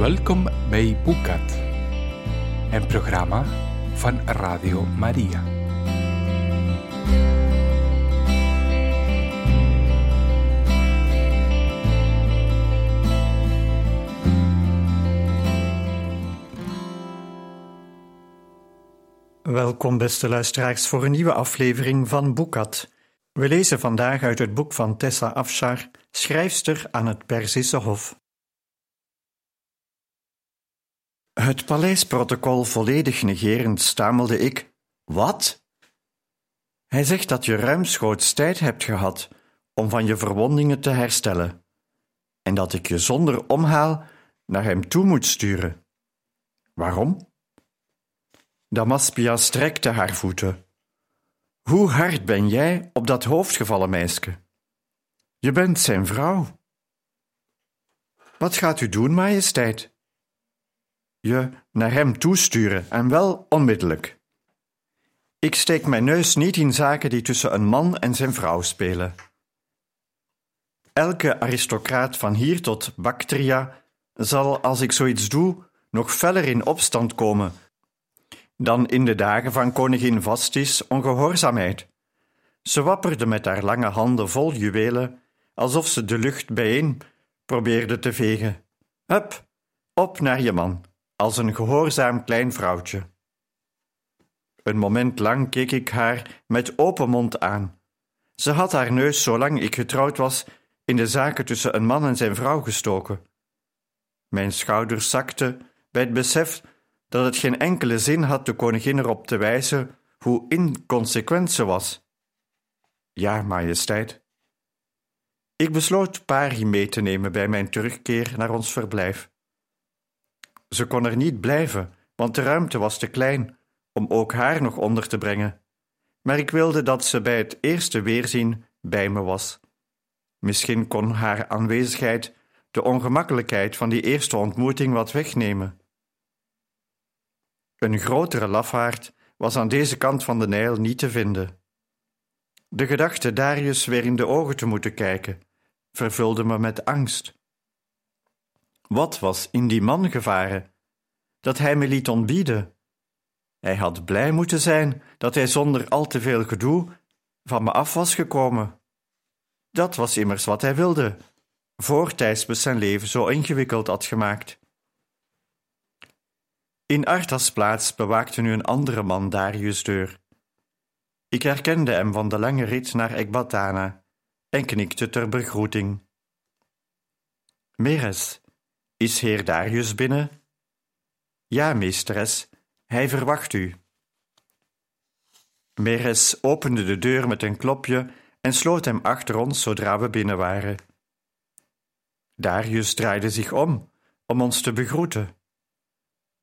Welkom bij Boekat, een programma van Radio Maria. Welkom, beste luisteraars, voor een nieuwe aflevering van Boekat. We lezen vandaag uit het boek van Tessa Afshar, schrijfster aan het Perzische Hof. Het paleisprotocol volledig negerend stamelde ik: Wat? Hij zegt dat je ruimschoots tijd hebt gehad om van je verwondingen te herstellen en dat ik je zonder omhaal naar hem toe moet sturen. Waarom? Damaspia strekte haar voeten. Hoe hard ben jij op dat hoofd gevallen, meisje? Je bent zijn vrouw. Wat gaat u doen, majesteit? Je naar hem toesturen en wel onmiddellijk. Ik steek mijn neus niet in zaken die tussen een man en zijn vrouw spelen. Elke aristocraat van hier tot Bactria zal, als ik zoiets doe, nog feller in opstand komen dan in de dagen van koningin Vastis ongehoorzaamheid. Ze wapperde met haar lange handen vol juwelen, alsof ze de lucht bijeen probeerde te vegen. Hup, op naar je man, als een gehoorzaam klein vrouwtje. Een moment lang keek ik haar met open mond aan. Ze had haar neus, zolang ik getrouwd was, in de zaken tussen een man en zijn vrouw gestoken. Mijn schouders zakten bij het besef dat het geen enkele zin had de koningin erop te wijzen hoe inconsequent ze was. Ja, majesteit. Ik besloot Pari mee te nemen bij mijn terugkeer naar ons verblijf. Ze kon er niet blijven, want de ruimte was te klein om ook haar nog onder te brengen. Maar ik wilde dat ze bij het eerste weerzien bij me was. Misschien kon haar aanwezigheid de ongemakkelijkheid van die eerste ontmoeting wat wegnemen. Een grotere lafaard was aan deze kant van de Nijl niet te vinden. De gedachte Darius weer in de ogen te moeten kijken vervulde me met angst. Wat was in die man gevaren? Dat hij me liet ontbieden. Hij had blij moeten zijn dat hij zonder al te veel gedoe van me af was gekomen. Dat was immers wat hij wilde, voor Thijsbus zijn leven zo ingewikkeld had gemaakt. In Arthas plaats bewaakte nu een andere man Darius' deur. Ik herkende hem van de lange rit naar Ekbatana en knikte ter begroeting. Meres, is heer Darius binnen? Ja, meesteres, hij verwacht u. Meres opende de deur met een klopje en sloot hem achter ons zodra we binnen waren. Darius draaide zich om om ons te begroeten.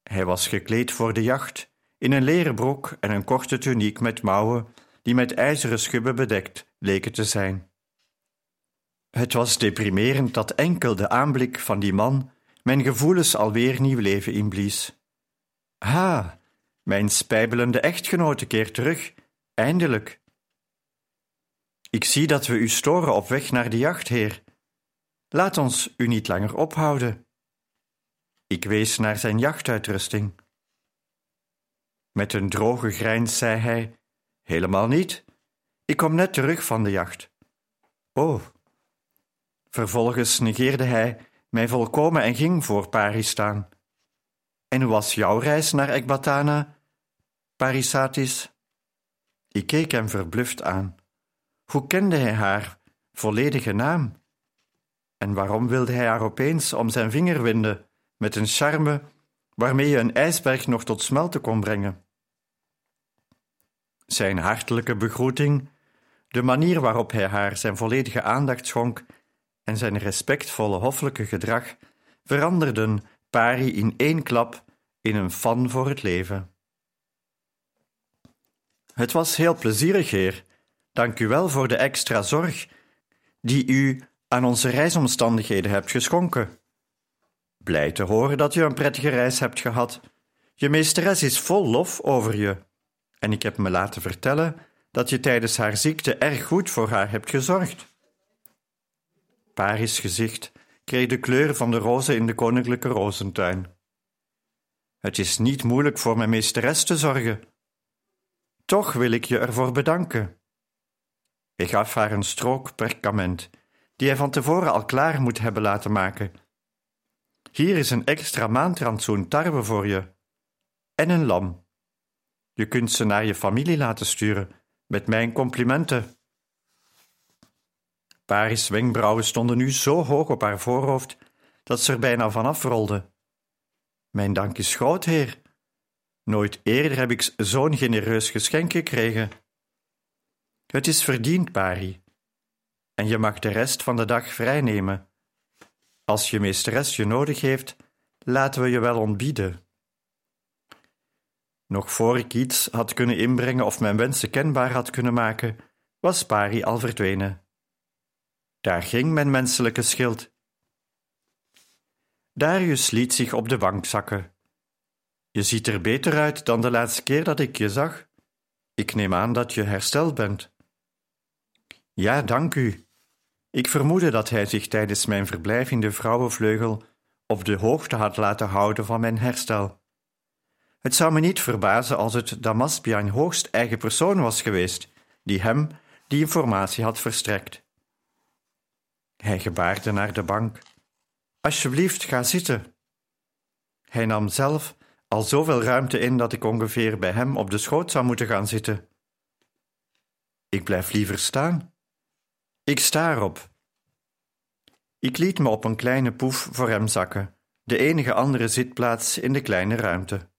Hij was gekleed voor de jacht, in een leren broek en een korte tuniek met mouwen die met ijzeren schubben bedekt leken te zijn. Het was deprimerend dat enkel de aanblik van die man mijn gevoelens alweer nieuw leven inblies. Ha, mijn spijbelende echtgenote keert terug, eindelijk. Ik zie dat we u storen op weg naar de jacht, heer. Laat ons u niet langer ophouden. Ik wees naar zijn jachtuitrusting. Met een droge grijns zei hij: Helemaal niet. Ik kom net terug van de jacht. Oh. Vervolgens negeerde hij mij volkomen en ging voor Paris staan. En hoe was jouw reis naar Ekbatana, Parisatis? Ik keek hem verbluft aan. Hoe kende hij haar volledige naam? En waarom wilde hij haar opeens om zijn vinger winden? met een charme waarmee je een ijsberg nog tot smelten kon brengen. Zijn hartelijke begroeting, de manier waarop hij haar zijn volledige aandacht schonk en zijn respectvolle hoffelijke gedrag veranderden Pari in één klap in een fan voor het leven. Het was heel plezierig, heer. Dank u wel voor de extra zorg die u aan onze reisomstandigheden hebt geschonken. Blij te horen dat je een prettige reis hebt gehad. Je meesteres is vol lof over je. En ik heb me laten vertellen dat je tijdens haar ziekte erg goed voor haar hebt gezorgd. Paris' gezicht kreeg de kleur van de rozen in de koninklijke rozentuin. Het is niet moeilijk voor mijn meesteres te zorgen. Toch wil ik je ervoor bedanken. Hij gaf haar een strook perkament, die hij van tevoren al klaar moet hebben laten maken. Hier is een extra maandrantsoen tarwe voor je. En een lam. Je kunt ze naar je familie laten sturen, met mijn complimenten. Paris' wenkbrauwen stonden nu zo hoog op haar voorhoofd dat ze er bijna van afrolde. Mijn dank is groot, heer. Nooit eerder heb ik zo'n genereus geschenk gekregen. Het is verdiend, Pari. En je mag de rest van de dag vrijnemen. Als je meesteres je nodig heeft, laten we je wel ontbieden. Nog voor ik iets had kunnen inbrengen of mijn wensen kenbaar had kunnen maken, was Pari al verdwenen. Daar ging mijn menselijke schild. Darius liet zich op de bank zakken. Je ziet er beter uit dan de laatste keer dat ik je zag. Ik neem aan dat je hersteld bent. Ja, dank u. Ik vermoedde dat hij zich tijdens mijn verblijf in de vrouwenvleugel op de hoogte had laten houden van mijn herstel. Het zou me niet verbazen als het Damaspian hoogst eigen persoon was geweest die hem die informatie had verstrekt. Hij gebaarde naar de bank. Alsjeblieft, ga zitten. Hij nam zelf al zoveel ruimte in dat ik ongeveer bij hem op de schoot zou moeten gaan zitten. Ik blijf liever staan. Ik sta erop. Ik liet me op een kleine poef voor hem zakken, de enige andere zitplaats in de kleine ruimte.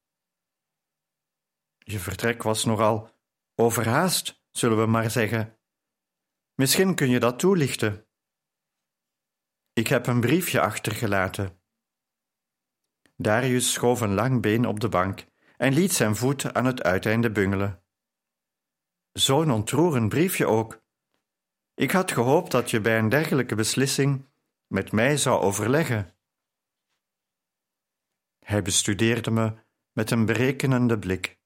Je vertrek was nogal overhaast, zullen we maar zeggen. Misschien kun je dat toelichten. Ik heb een briefje achtergelaten. Darius schoof een lang been op de bank en liet zijn voet aan het uiteinde bungelen. Zo'n ontroerend briefje ook. Ik had gehoopt dat je bij een dergelijke beslissing met mij zou overleggen. Hij bestudeerde me met een berekenende blik.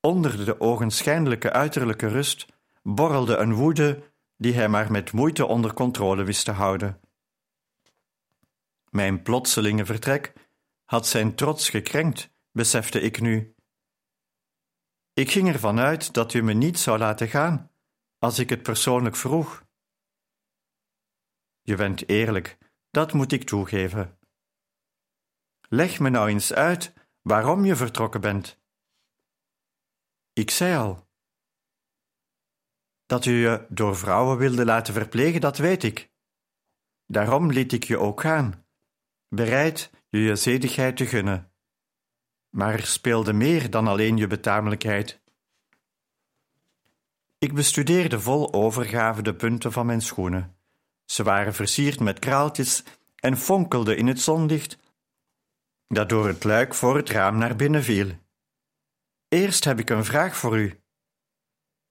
Onder de ogenschijnlijke uiterlijke rust borrelde een woede die hij maar met moeite onder controle wist te houden. Mijn plotselinge vertrek had zijn trots gekrenkt, besefte ik nu. Ik ging ervan uit dat u me niet zou laten gaan als ik het persoonlijk vroeg. Je bent eerlijk, dat moet ik toegeven. Leg me nou eens uit waarom je vertrokken bent. Ik zei al. Dat u je door vrouwen wilde laten verplegen, dat weet ik. Daarom liet ik je ook gaan, bereid je je zedigheid te gunnen. Maar er speelde meer dan alleen je betamelijkheid. Ik bestudeerde vol overgave de punten van mijn schoenen. Ze waren versierd met kraaltjes en fonkelden in het zonlicht dat door het luik voor het raam naar binnen viel. Eerst heb ik een vraag voor u.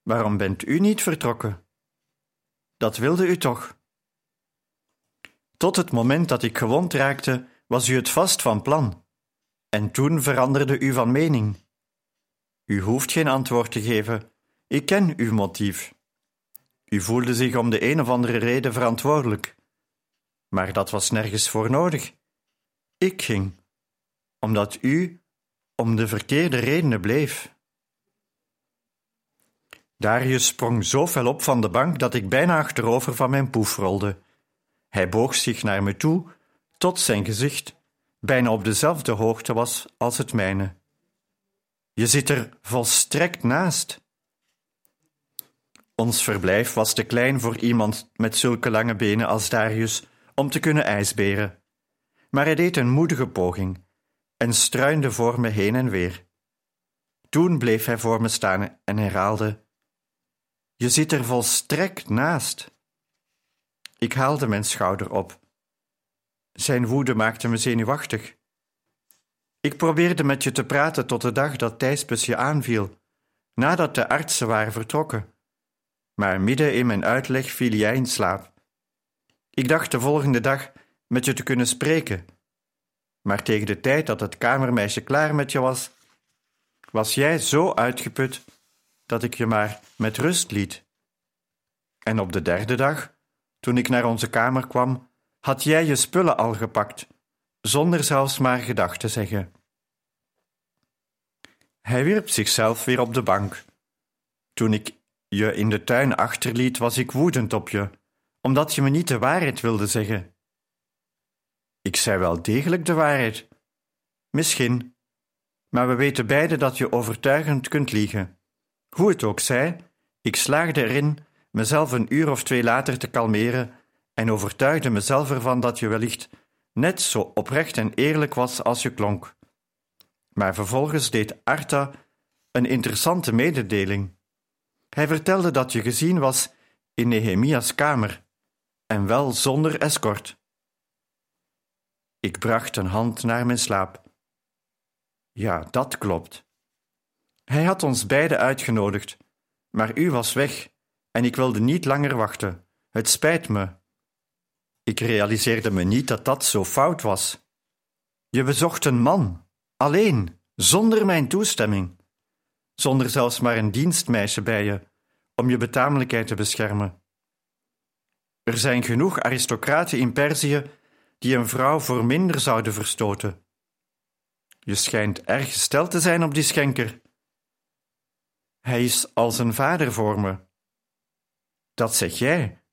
Waarom bent u niet vertrokken? Dat wilde u toch? Tot het moment dat ik gewond raakte, was u het vast van plan. En toen veranderde u van mening. U hoeft geen antwoord te geven. Ik ken uw motief. U voelde zich om de een of andere reden verantwoordelijk. Maar dat was nergens voor nodig. Ik ging, omdat u om de verkeerde redenen bleef. Darius sprong zo fel op van de bank dat ik bijna achterover van mijn poef rolde. Hij boog zich naar me toe, tot zijn gezicht bijna op dezelfde hoogte was als het mijne. Je zit er volstrekt naast. Ons verblijf was te klein voor iemand met zulke lange benen als Darius om te kunnen ijsberen. Maar hij deed een moedige poging en struinde voor me heen en weer. Toen bleef hij voor me staan en herhaalde: Je zit er volstrekt naast. Ik haalde mijn schouder op. Zijn woede maakte me zenuwachtig. Ik probeerde met je te praten tot de dag dat Thijspes je aanviel, nadat de artsen waren vertrokken. Maar midden in mijn uitleg viel jij in slaap. Ik dacht de volgende dag met je te kunnen spreken. Maar tegen de tijd dat het kamermeisje klaar met je was, was jij zo uitgeput dat ik je maar met rust liet. En op de derde dag, toen ik naar onze kamer kwam, had jij je spullen al gepakt, zonder zelfs maar gedag te zeggen. Hij wierp zichzelf weer op de bank. Toen ik je in de tuin achterliet, was ik woedend op je, omdat je me niet de waarheid wilde zeggen. Ik zei wel degelijk de waarheid. Misschien, maar we weten beide dat je overtuigend kunt liegen. Hoe het ook zij, ik slaagde erin mezelf een uur of twee later te kalmeren en overtuigde mezelf ervan dat je wellicht net zo oprecht en eerlijk was als je klonk. Maar vervolgens deed Arta een interessante mededeling. Hij vertelde dat je gezien was in Nehemia's kamer, en wel zonder escort. Ik bracht een hand naar mijn slaap. Ja, dat klopt. Hij had ons beiden uitgenodigd, maar u was weg en ik wilde niet langer wachten. Het spijt me. Ik realiseerde me niet dat dat zo fout was. Je bezocht een man, alleen, zonder mijn toestemming, zonder zelfs maar een dienstmeisje bij je, om je betamelijkheid te beschermen. Er zijn genoeg aristocraten in Perzië die een vrouw voor minder zouden verstoten. Je schijnt erg gesteld te zijn op die schenker. Hij is als een vader voor me. Dat zeg jij,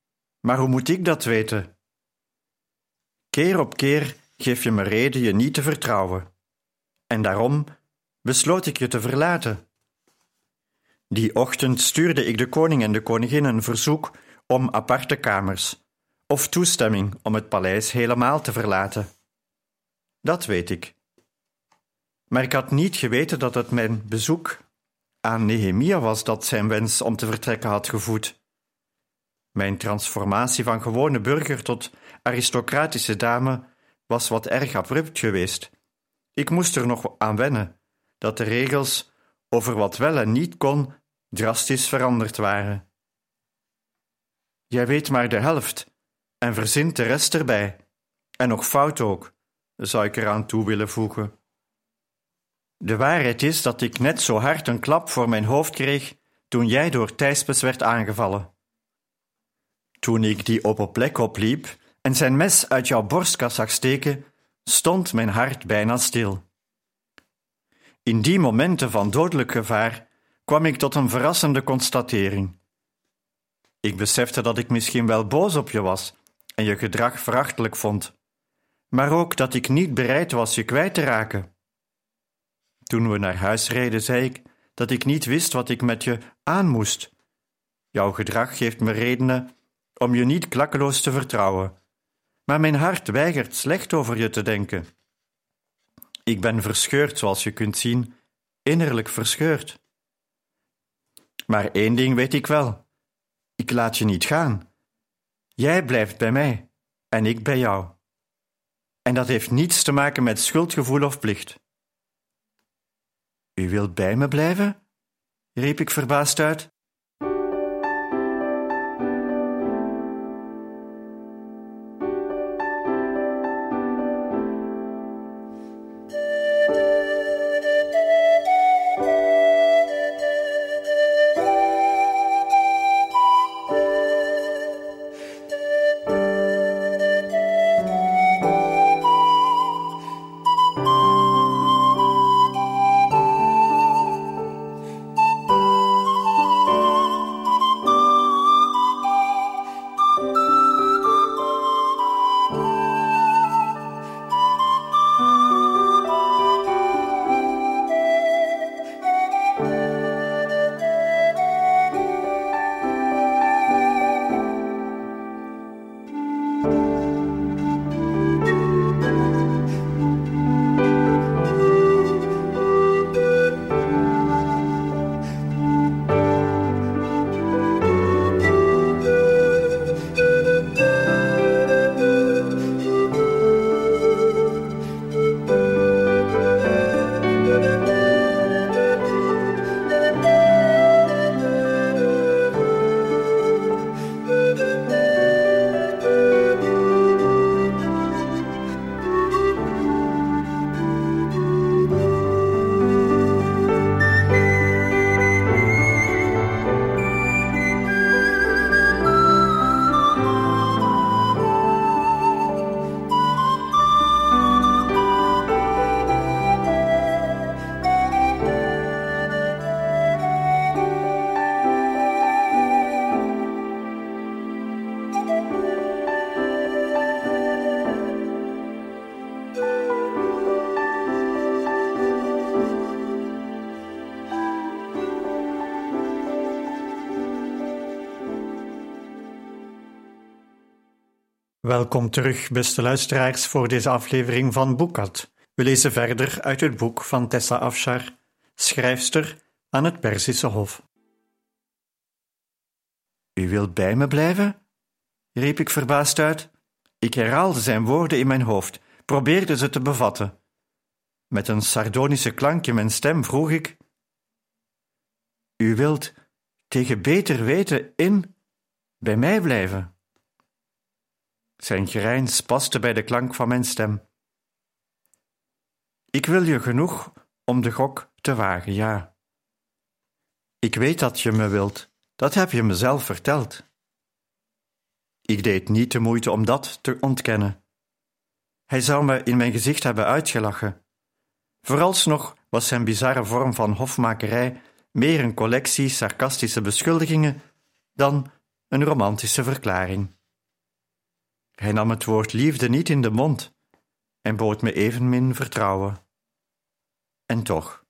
maar hoe moet ik dat weten? Keer op keer geef je me reden je niet te vertrouwen, en daarom besloot ik je te verlaten. Die ochtend stuurde ik de koning en de koningin een verzoek om aparte kamers of toestemming om het paleis helemaal te verlaten. Dat weet ik. Maar ik had niet geweten dat het mijn bezoek aan Nehemia was dat zijn wens om te vertrekken had gevoed. Mijn transformatie van gewone burger tot aristocratische dame was wat erg abrupt geweest. Ik moest er nog aan wennen dat de regels over wat wel en niet kon drastisch veranderd waren. Jij weet maar de helft en verzint de rest erbij. En nog fout ook, zou ik eraan toe willen voegen. De waarheid is dat ik net zo hard een klap voor mijn hoofd kreeg toen jij door Thijspes werd aangevallen. Toen ik die op plek opliep en zijn mes uit jouw borstkas zag steken, stond mijn hart bijna stil. In die momenten van dodelijk gevaar kwam ik tot een verrassende constatering. Ik besefte dat ik misschien wel boos op je was en je gedrag verachtelijk vond, maar ook dat ik niet bereid was je kwijt te raken. Toen we naar huis reden, zei ik dat ik niet wist wat ik met je aan moest. Jouw gedrag geeft me redenen om je niet klakkeloos te vertrouwen, maar mijn hart weigert slecht over je te denken. Ik ben verscheurd, zoals je kunt zien, innerlijk verscheurd. Maar één ding weet ik wel: ik laat je niet gaan. Jij blijft bij mij en ik bij jou. En dat heeft niets te maken met schuldgevoel of plicht. U wilt bij me blijven? riep ik verbaasd uit. Welkom terug, beste luisteraars, voor deze aflevering van Boekat. We lezen verder uit het boek van Tessa Afshar, schrijfster aan het Perzische Hof. U wilt bij me blijven? riep ik verbaasd uit. Ik herhaalde zijn woorden in mijn hoofd, probeerde ze te bevatten. Met een sardonische klank in mijn stem vroeg ik: U wilt tegen beter weten in bij mij blijven? Zijn grijns paste bij de klank van mijn stem. Ik wil je genoeg om de gok te wagen, ja. Ik weet dat je me wilt, dat heb je mezelf verteld. Ik deed niet de moeite om dat te ontkennen. Hij zou me in mijn gezicht hebben uitgelachen. Vooralsnog was zijn bizarre vorm van hofmakerij meer een collectie sarcastische beschuldigingen dan een romantische verklaring. Hij nam het woord liefde niet in de mond en bood me evenmin vertrouwen. En toch,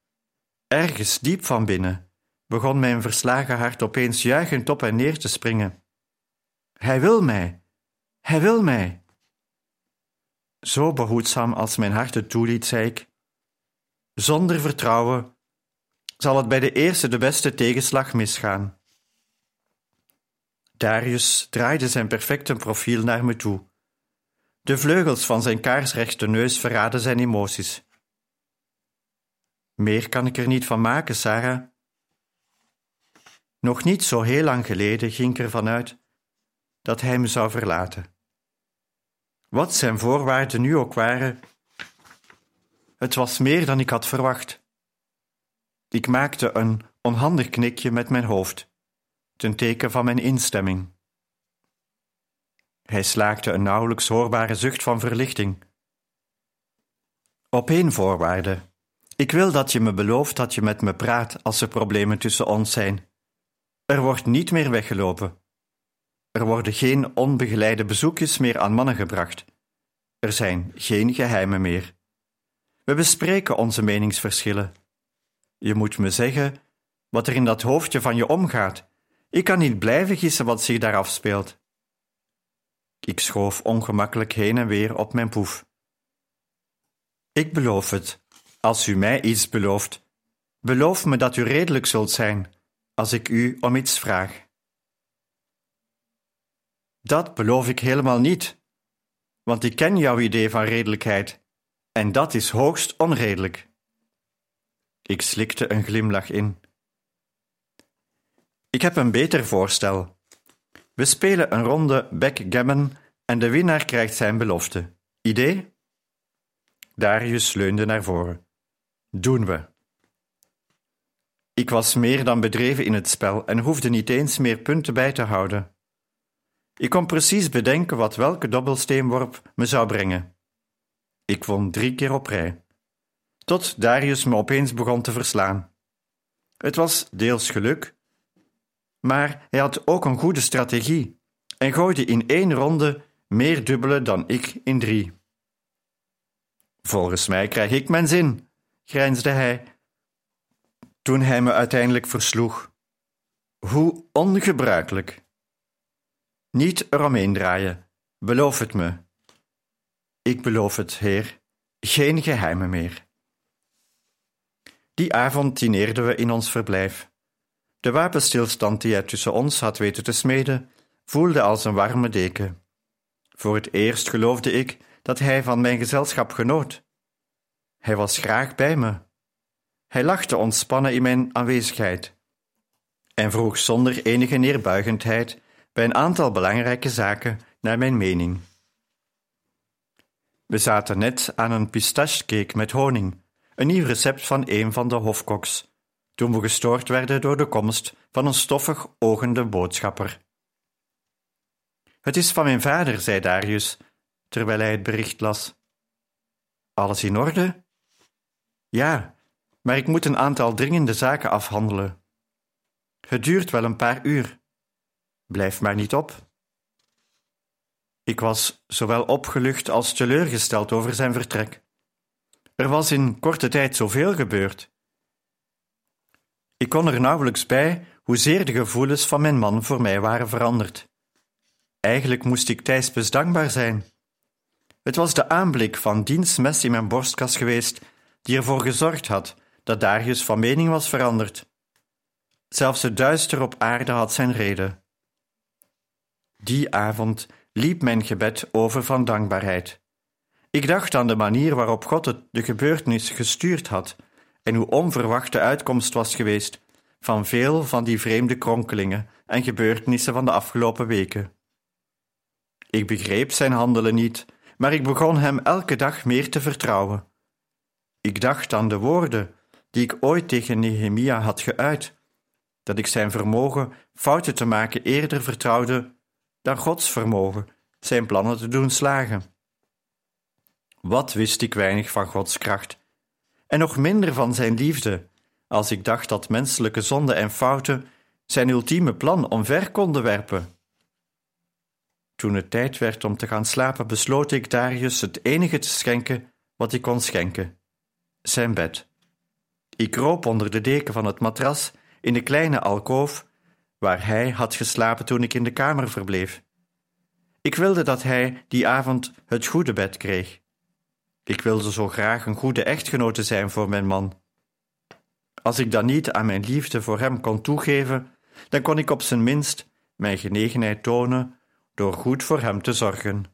ergens diep van binnen, begon mijn verslagen hart opeens juichend op en neer te springen. Hij wil mij, hij wil mij. Zo behoedzaam als mijn hart het toeliet, zei ik: Zonder vertrouwen zal het bij de eerste de beste tegenslag misgaan. Darius draaide zijn perfecte profiel naar me toe. De vleugels van zijn kaarsrechte neus verraden zijn emoties. Meer kan ik er niet van maken, Sarah. Nog niet zo heel lang geleden ging ik ervan uit dat hij me zou verlaten. Wat zijn voorwaarden nu ook waren, het was meer dan ik had verwacht. Ik maakte een onhandig knikje met mijn hoofd ten teken van mijn instemming. Hij slaakte een nauwelijks hoorbare zucht van verlichting. Op één voorwaarde. Ik wil dat je me belooft dat je met me praat als er problemen tussen ons zijn. Er wordt niet meer weggelopen. Er worden geen onbegeleide bezoekjes meer aan mannen gebracht. Er zijn geen geheimen meer. We bespreken onze meningsverschillen. Je moet me zeggen wat er in dat hoofdje van je omgaat ik kan niet blijven gissen wat zich daar afspeelt. Ik schoof ongemakkelijk heen en weer op mijn poef. Ik beloof het, als u mij iets belooft. Beloof me dat u redelijk zult zijn als ik u om iets vraag. Dat beloof ik helemaal niet, want ik ken jouw idee van redelijkheid en dat is hoogst onredelijk. Ik slikte een glimlach in. Ik heb een beter voorstel. We spelen een ronde backgammon en de winnaar krijgt zijn belofte. Idee? Darius leunde naar voren. Doen we. Ik was meer dan bedreven in het spel en hoefde niet eens meer punten bij te houden. Ik kon precies bedenken wat welke dobbelsteenworp me zou brengen. Ik won drie keer op rij. Tot Darius me opeens begon te verslaan. Het was deels geluk, maar hij had ook een goede strategie en gooide in één ronde meer dubbelen dan ik in drie. Volgens mij krijg ik mijn zin, grijnsde hij, toen hij me uiteindelijk versloeg. Hoe ongebruikelijk. Niet eromheen draaien, beloof het me. Ik beloof het, heer, geen geheimen meer. Die avond dineerden we in ons verblijf. De wapenstilstand die hij tussen ons had weten te smeden, voelde als een warme deken. Voor het eerst geloofde ik dat hij van mijn gezelschap genoot. Hij was graag bij me. Hij lachte ontspannen in mijn aanwezigheid en vroeg zonder enige neerbuigendheid bij een aantal belangrijke zaken naar mijn mening. We zaten net aan een pistachecake met honing, een nieuw recept van een van de hofkoks, toen we gestoord werden door de komst van een stoffig ogende boodschapper. Het is van mijn vader, zei Darius, terwijl hij het bericht las. Alles in orde? Ja, maar ik moet een aantal dringende zaken afhandelen. Het duurt wel een paar uur. Blijf maar niet op. Ik was zowel opgelucht als teleurgesteld over zijn vertrek. Er was in korte tijd zoveel gebeurd. Ik kon er nauwelijks bij hoezeer de gevoelens van mijn man voor mij waren veranderd. Eigenlijk moest ik Thijspes dankbaar zijn. Het was de aanblik van diens mes in mijn borstkas geweest die ervoor gezorgd had dat Darius van mening was veranderd. Zelfs het duister op aarde had zijn reden. Die avond liep mijn gebed over van dankbaarheid. Ik dacht aan de manier waarop God het de gebeurtenis gestuurd had en hoe onverwacht de uitkomst was geweest van veel van die vreemde kronkelingen en gebeurtenissen van de afgelopen weken. Ik begreep zijn handelen niet, maar ik begon hem elke dag meer te vertrouwen. Ik dacht aan de woorden die ik ooit tegen Nehemia had geuit, dat ik zijn vermogen fouten te maken eerder vertrouwde dan Gods vermogen zijn plannen te doen slagen. Wat wist ik weinig van Gods kracht, en nog minder van zijn liefde, als ik dacht dat menselijke zonden en fouten zijn ultieme plan omver konden werpen. Toen het tijd werd om te gaan slapen, besloot ik Darius het enige te schenken wat ik kon schenken: zijn bed. Ik kroop onder de deken van het matras in de kleine alkoof waar hij had geslapen toen ik in de kamer verbleef. Ik wilde dat hij die avond het goede bed kreeg. Ik wilde zo graag een goede echtgenote zijn voor mijn man. Als ik dan niet aan mijn liefde voor hem kon toegeven, dan kon ik op zijn minst mijn genegenheid tonen door goed voor hem te zorgen.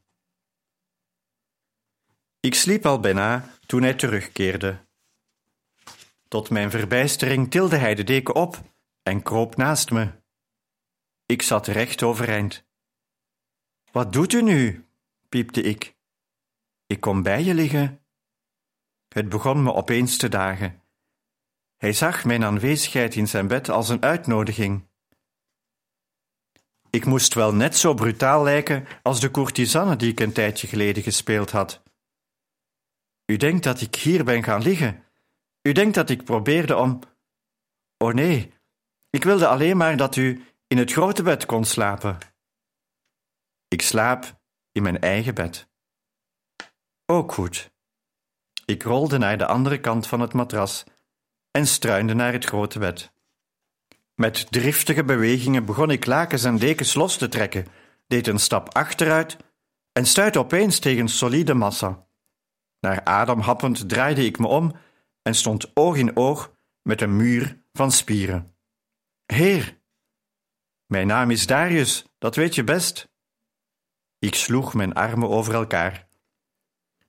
Ik sliep al bijna toen hij terugkeerde. Tot mijn verbijstering tilde hij de deken op en kroop naast me. Ik zat recht overeind. Wat doet u nu? piepte ik. Ik kom bij je liggen. Het begon me opeens te dagen. Hij zag mijn aanwezigheid in zijn bed als een uitnodiging. Ik moest wel net zo brutaal lijken als de courtisanne die ik een tijdje geleden gespeeld had. U denkt dat ik hier ben gaan liggen. U denkt dat ik probeerde om. Oh nee, ik wilde alleen maar dat u in het grote bed kon slapen. Ik slaap in mijn eigen bed. Ook goed. Ik rolde naar de andere kant van het matras en struinde naar het grote bed. Met driftige bewegingen begon ik lakens en dekens los te trekken, deed een stap achteruit en stuitte opeens tegen solide massa. Naar adem happend draaide ik me om en stond oog in oog met een muur van spieren. Heer, mijn naam is Darius, dat weet je best. Ik sloeg mijn armen over elkaar.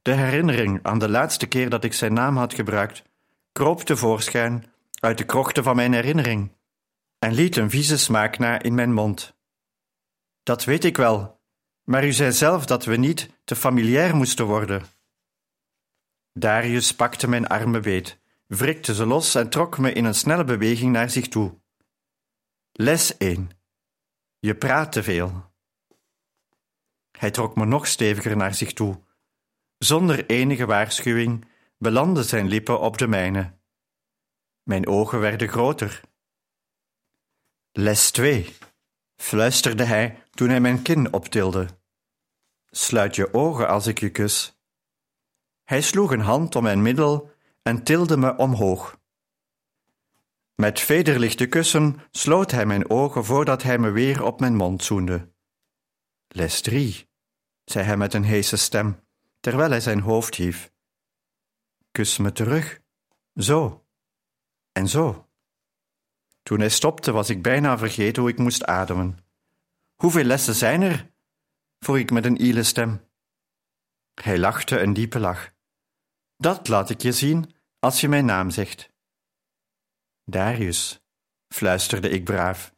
De herinnering aan de laatste keer dat ik zijn naam had gebruikt, kroop tevoorschijn uit de krochten van mijn herinnering en liet een vieze smaak na in mijn mond. Dat weet ik wel, maar u zei zelf dat we niet te familiair moesten worden. Darius pakte mijn armen beet, wrikte ze los en trok me in een snelle beweging naar zich toe. Les 1. Je praat te veel. Hij trok me nog steviger naar zich toe. Zonder enige waarschuwing belandden zijn lippen op de mijne. Mijn ogen werden groter. Les 2, fluisterde hij toen hij mijn kin optilde. Sluit je ogen als ik je kus. Hij sloeg een hand om mijn middel en tilde me omhoog. Met vederlichte kussen sloot hij mijn ogen voordat hij me weer op mijn mond zoende. Les 3, zei hij met een heese stem, terwijl hij zijn hoofd hief. Kus me terug, zo en zo. Toen hij stopte, was ik bijna vergeten hoe ik moest ademen. Hoeveel lessen zijn er? vroeg ik met een iele stem. Hij lachte een diepe lach. Dat laat ik je zien als je mijn naam zegt. Darius, fluisterde ik braaf.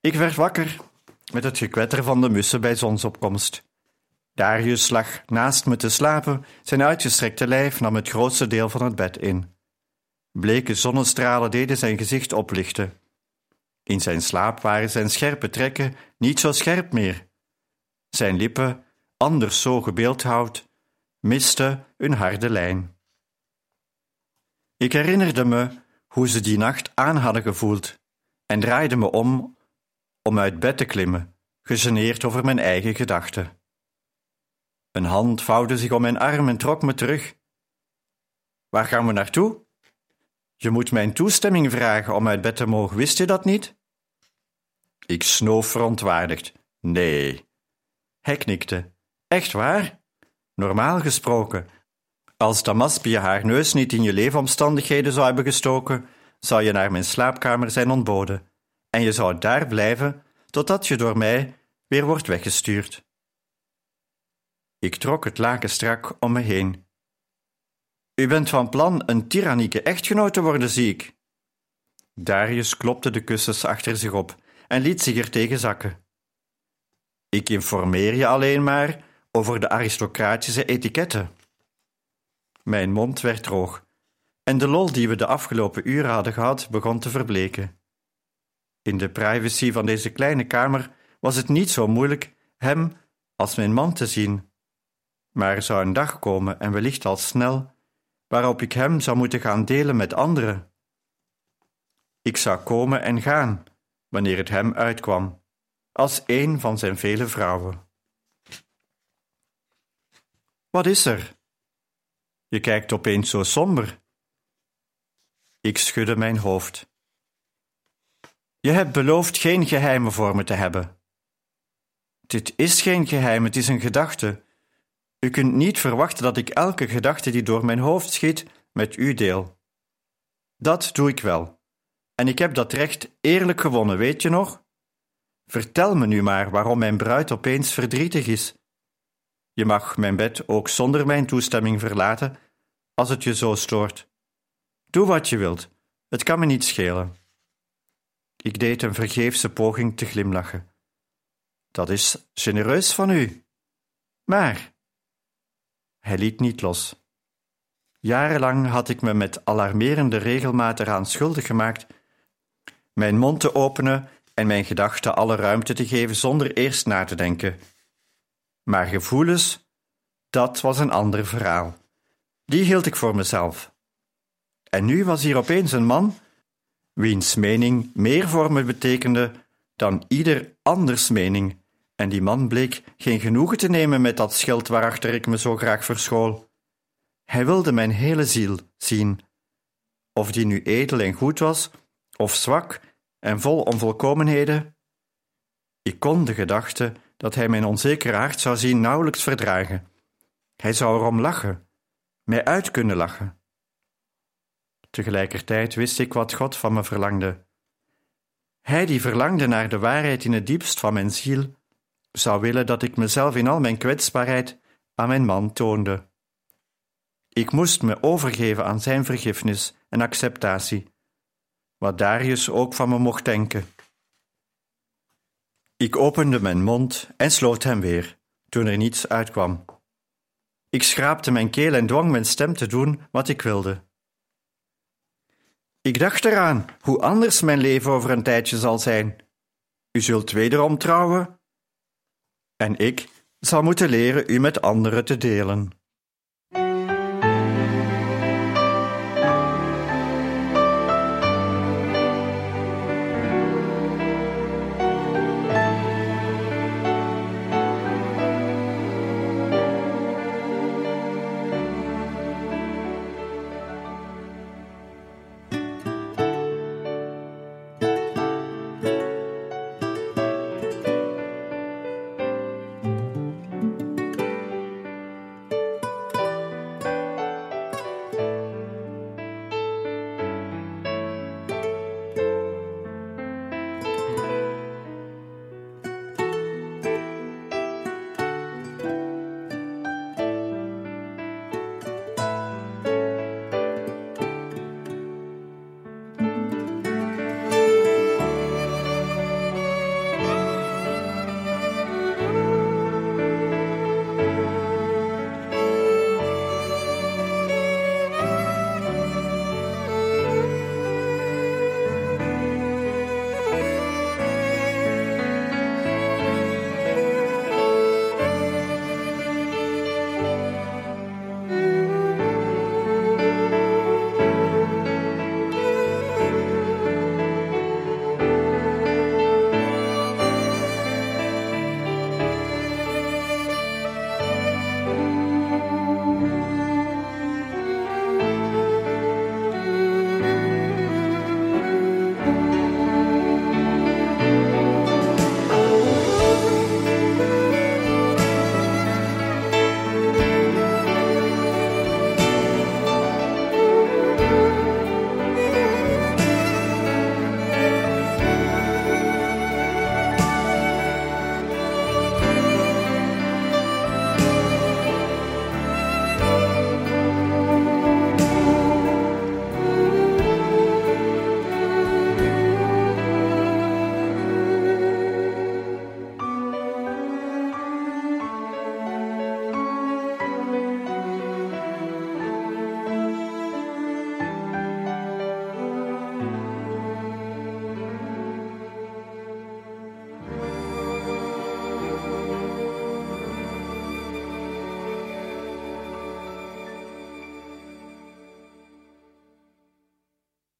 Ik werd wakker met het gekwetter van de mussen bij zonsopkomst. Darius lag naast me te slapen, zijn uitgestrekte lijf nam het grootste deel van het bed in. Bleke zonnestralen deden zijn gezicht oplichten. In zijn slaap waren zijn scherpe trekken niet zo scherp meer. Zijn lippen, anders zo gebeeldhouwd, misten een harde lijn. Ik herinnerde me hoe ze die nacht aan hadden gevoeld en draaide me om om uit bed te klimmen, gegeneerd over mijn eigen gedachten. Een hand vouwde zich om mijn arm en trok me terug. Waar gaan we naartoe? Je moet mijn toestemming vragen om uit bed te mogen, wist je dat niet? Ik snoof verontwaardigd. Nee. Hij knikte. Echt waar? Normaal gesproken, als Damaspia haar neus niet in je leefomstandigheden zou hebben gestoken, zou je naar mijn slaapkamer zijn ontboden. En je zou daar blijven totdat je door mij weer wordt weggestuurd. Ik trok het laken strak om me heen. U bent van plan een tyrannieke echtgenoot te worden, zie ik. Darius klopte de kussens achter zich op en liet zich er tegen zakken. Ik informeer je alleen maar over de aristocratische etiketten. Mijn mond werd droog en de lol die we de afgelopen uren hadden gehad begon te verbleken. In de privacy van deze kleine kamer was het niet zo moeilijk hem als mijn man te zien. Maar er zou een dag komen, en wellicht al snel, waarop ik hem zou moeten gaan delen met anderen. Ik zou komen en gaan, wanneer het hem uitkwam, als een van zijn vele vrouwen. Wat is er? Je kijkt opeens zo somber. Ik schudde mijn hoofd. Je hebt beloofd geen geheimen voor me te hebben. Dit is geen geheim, het is een gedachte. U kunt niet verwachten dat ik elke gedachte die door mijn hoofd schiet met u deel. Dat doe ik wel. En ik heb dat recht eerlijk gewonnen, weet je nog? Vertel me nu maar waarom mijn bruid opeens verdrietig is. Je mag mijn bed ook zonder mijn toestemming verlaten, als het je zo stoort. Doe wat je wilt, het kan me niet schelen. Ik deed een vergeefse poging te glimlachen. Dat is genereus van u. Maar. Hij liet niet los. Jarenlang had ik me met alarmerende regelmaat eraan schuldig gemaakt mijn mond te openen en mijn gedachten alle ruimte te geven zonder eerst na te denken. Maar gevoelens, dat was een ander verhaal. Die hield ik voor mezelf. En nu was hier opeens een man wiens mening meer voor me betekende dan ieder anders mening, en die man bleek geen genoegen te nemen met dat schild waarachter ik me zo graag verschool. Hij wilde mijn hele ziel zien, of die nu edel en goed was, of zwak en vol onvolkomenheden. Ik kon de gedachte dat hij mijn onzekere hart zou zien nauwelijks verdragen. Hij zou erom lachen, mij uit kunnen lachen. Tegelijkertijd wist ik wat God van me verlangde. Hij die verlangde naar de waarheid in het diepst van mijn ziel, zou willen dat ik mezelf in al mijn kwetsbaarheid aan mijn man toonde. Ik moest me overgeven aan zijn vergiffenis en acceptatie, wat Darius ook van me mocht denken. Ik opende mijn mond en sloot hem weer, toen er niets uitkwam. Ik schraapte mijn keel en dwong mijn stem te doen wat ik wilde. Ik dacht eraan hoe anders mijn leven over een tijdje zal zijn. U zult wederom trouwen, en ik zal moeten leren u met anderen te delen.